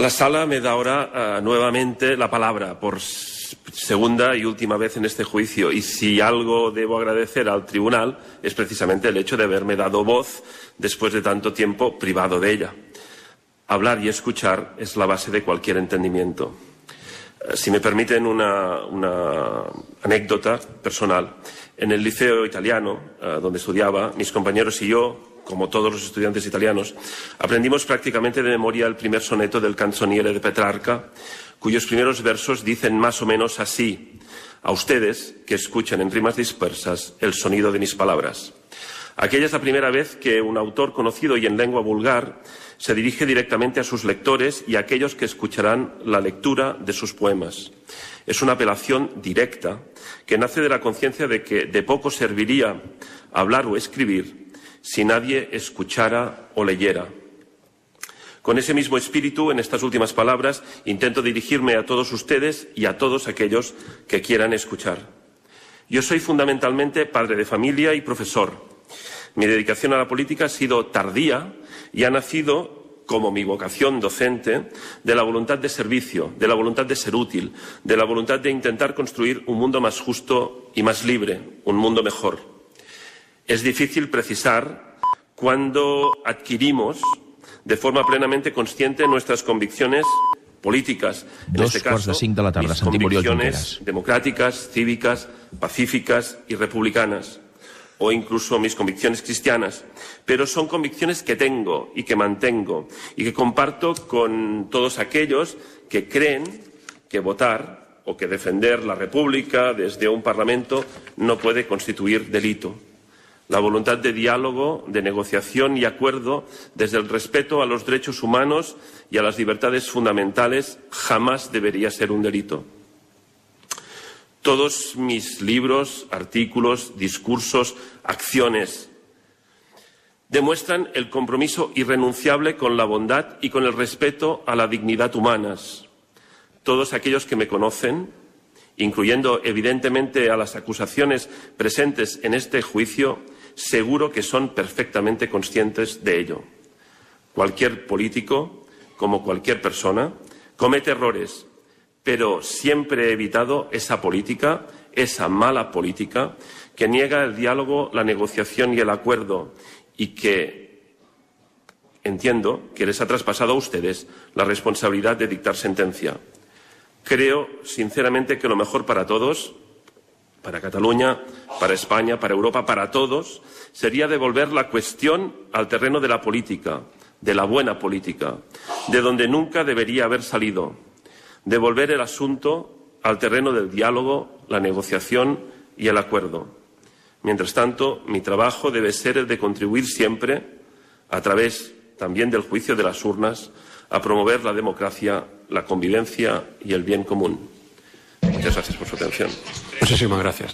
La sala me da ahora uh, nuevamente la palabra por segunda y última vez en este juicio y si algo debo agradecer al tribunal es precisamente el hecho de haberme dado voz después de tanto tiempo privado de ella. Hablar y escuchar es la base de cualquier entendimiento. Uh, si me permiten una, anécdota personal. En el liceo italiano, uh, donde estudiaba, mis compañeros y yo como todos los estudiantes italianos, aprendimos prácticamente de memoria el primer soneto del canzoniere de Petrarca, cuyos primeros versos dicen más o menos así, a ustedes que escuchan en rimas dispersas el sonido de mis palabras. Aquella es la primera vez que un autor conocido y en lengua vulgar se dirige directamente a sus lectores y a aquellos que escucharán la lectura de sus poemas. Es una apelación directa que nace de la conciencia de que de poco serviría hablar o escribir si nadie escuchara o leyera. Con ese mismo espíritu, en estas últimas palabras, intento dirigirme a todos ustedes y a todos aquellos que quieran escuchar. Yo soy fundamentalmente padre de familia y profesor. Mi dedicación a la política ha sido tardía y ha nacido como mi vocación docente, de la voluntad de servicio, de la voluntad de ser útil, de la voluntad de intentar construir un mundo más justo y más libre, un mundo mejor. Es difícil precisar cuándo adquirimos de forma plenamente consciente nuestras convicciones políticas, en Dos este caso, de de la tarda. mis convicciones democráticas, cívicas, pacíficas y republicanas, o incluso mis convicciones cristianas, pero son convicciones que tengo y que mantengo y que comparto con todos aquellos que creen que votar o que defender la República desde un Parlamento no puede constituir delito. La voluntad de diálogo, de negociación y acuerdo desde el respeto a los derechos humanos y a las libertades fundamentales jamás debería ser un delito. Todos mis libros, artículos, discursos, acciones demuestran el compromiso irrenunciable con la bondad y con el respeto a la dignidad humanas. Todos aquellos que me conocen, incluyendo evidentemente a las acusaciones presentes en este juicio, seguro que son perfectamente conscientes de ello. Cualquier político, como cualquier persona, comete errores, pero siempre he evitado esa política, esa mala política, que niega el diálogo, la negociación y el acuerdo y que entiendo que les ha traspasado a ustedes la responsabilidad de dictar sentencia. Creo, sinceramente, que lo mejor para todos, para Cataluña, para España, para Europa, para todos, sería devolver la cuestión al terreno de la política, de la buena política, de donde nunca debería haber salido, devolver el asunto al terreno del diálogo, la negociación y el acuerdo. Mientras tanto, mi trabajo debe ser el de contribuir siempre, a través también del juicio de las urnas, a promover la democracia, la convivencia y el bien común. Muchas gracias por su atención. Muchísimas gracias.